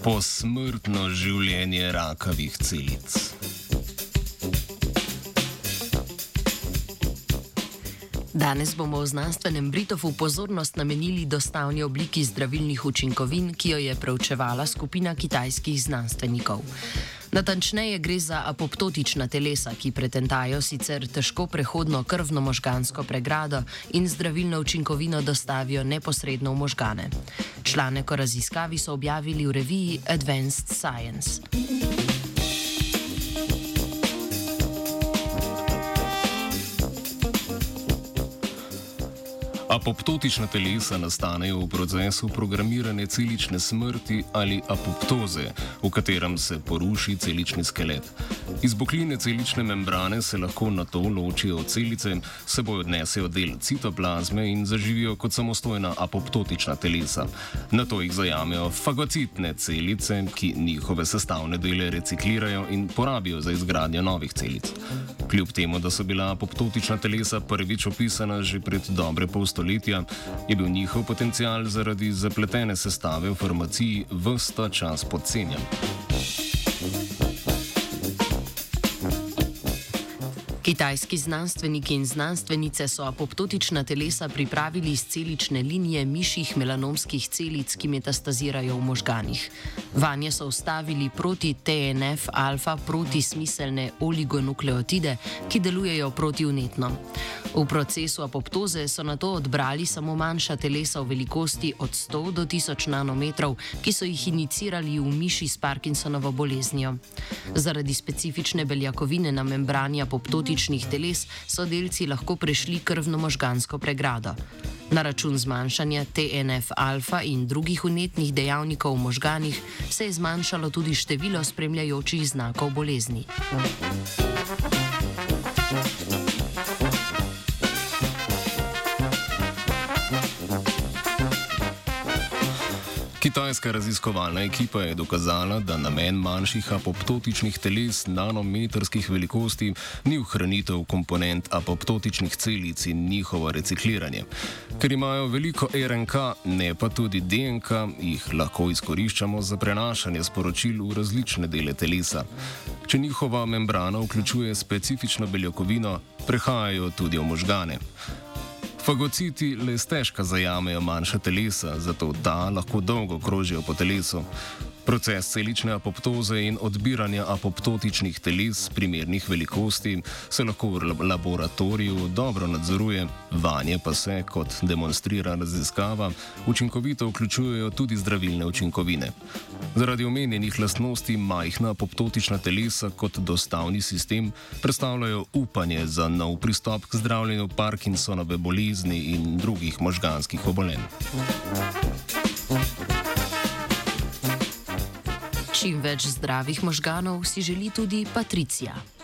Posmrtno življenje rakavih celic. Danes bomo v znanstvenem Britofu pozornost namenili dostavni obliki zdravilnih učinkovin, ki jo je preučevala skupina kitajskih znanstvenikov. Natančneje gre za apoptotična telesa, ki pretentajo sicer težko prehodno krvno-možgansko pregrado in zdravilno učinkovino dostavijo neposredno v možgane. Članek o raziskavi so objavili v reviji Advanced Science. Apoptotična telesa nastanejo v procesu programirane celične smrti ali apoptoze, v katerem se poruši celični skelet. Iz bokline celične membrane se lahko na to ločijo celice, seboj odnesejo del citoplazme in zaživijo kot samostojna apoptotična telesa. Na to jih zajamejo fagocitne celice, ki njihove sestavne dele reciklirajo in porabijo za izgradnjo novih celic. Kljub temu, da so bila apoptotična telesa prvič opisana že pred dobre pol stoletja, je bil njihov potencial zaradi zapletene sestave v farmaciji vsta čas podcenjen. Kitajski znanstveniki in znanstvenice so apoptotična telesa pripravili iz celične linije mišjih melanomskih celic, ki metastazirajo v možganih. Vanje so ustavili proti TNF-alfa protismiselne oligonukleotide, ki delujejo protivnetno. V procesu apoptoze so na to odbrali samo manjša telesa v velikosti od 100 do 1000 nanometrov, ki so jih inicirali v miši s Parkinsonovo boleznijo. Zaradi specifične beljakovine na membrani apoptotičnih kroničnih teles so delci lahko prešli krvno-možgansko pregrado. Na račun zmanjšanja TNF-alfa in drugih unetnih dejavnikov v možganih se je zmanjšalo tudi število spremljajočih znakov bolezni. Kitajska raziskovalna ekipa je dokazala, da namen manjših apoptotičnih teles nanometrskih velikosti ni ohranitev komponent apoptotičnih celic in njihovo recikliranje. Ker imajo veliko RNK, ne pa tudi DNK, jih lahko izkoriščamo za prenašanje sporočil v različne dele telesa. Če njihova membrana vključuje specifično beljakovino, prehajajo tudi v možgane. Fagociti le stežka zajamejo manjša telesa, zato ta lahko dolgo krožijo po telesu. Proces celične apoptoze in odbiranja apoptotičnih teles primernih velikosti se lahko v laboratoriju dobro nadzoruje, vanje pa se, kot demonstrira raziskava, učinkovito vključujejo tudi zdravilne učinkovine. Zaradi omenjenih lastnosti majhna apoptotična telesa kot dostavni sistem predstavljajo upanje za nov pristop k zdravljenju Parkinsonove bolezni in drugih možganskih obolenj. Čim več zdravih možganov si želi tudi Patricija.